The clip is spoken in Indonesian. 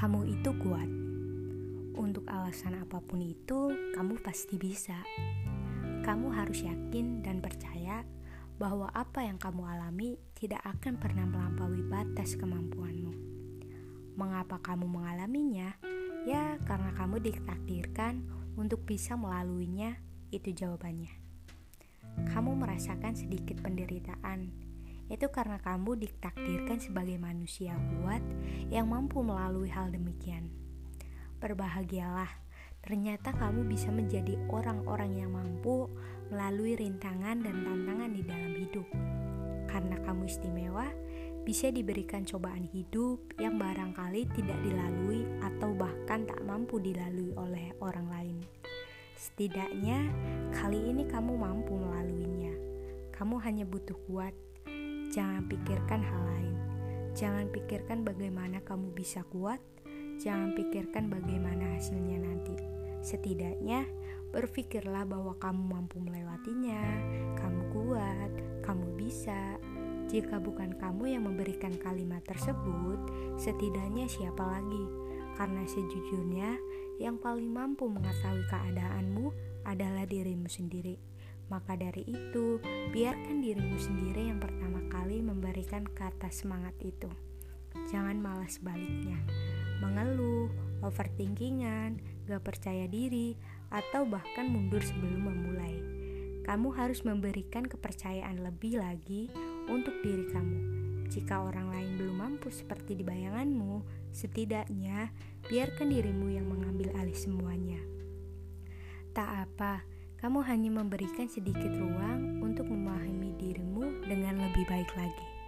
Kamu itu kuat. Untuk alasan apa pun itu, kamu pasti bisa. Kamu harus yakin dan percaya bahwa apa yang kamu alami tidak akan pernah melampaui batas kemampuanmu. Mengapa kamu mengalaminya? Ya, karena kamu ditakdirkan untuk bisa melaluinya, itu jawabannya. Kamu merasakan sedikit penderitaan, itu karena kamu ditakdirkan sebagai manusia kuat yang mampu melalui hal demikian. Berbahagialah, ternyata kamu bisa menjadi orang-orang yang mampu melalui rintangan dan tantangan di dalam hidup. Karena kamu istimewa, bisa diberikan cobaan hidup yang barangkali tidak dilalui atau bahkan tak mampu dilalui oleh orang lain. Setidaknya, kali ini kamu mampu melaluinya. Kamu hanya butuh kuat Jangan pikirkan hal lain. Jangan pikirkan bagaimana kamu bisa kuat. Jangan pikirkan bagaimana hasilnya nanti. Setidaknya, berpikirlah bahwa kamu mampu melewatinya. Kamu kuat, kamu bisa. Jika bukan kamu yang memberikan kalimat tersebut, setidaknya siapa lagi? Karena sejujurnya, yang paling mampu mengetahui keadaanmu adalah dirimu sendiri. Maka dari itu, biarkan dirimu sendiri yang pertama memberikan kata semangat itu. Jangan malas baliknya, mengeluh, overthinkingan, gak percaya diri, atau bahkan mundur sebelum memulai. Kamu harus memberikan kepercayaan lebih lagi untuk diri kamu. Jika orang lain belum mampu seperti di bayanganmu, setidaknya biarkan dirimu yang mengambil alih semuanya. Tak apa, kamu hanya memberikan sedikit ruang untuk memahami dirimu dengan lebih baik lagi.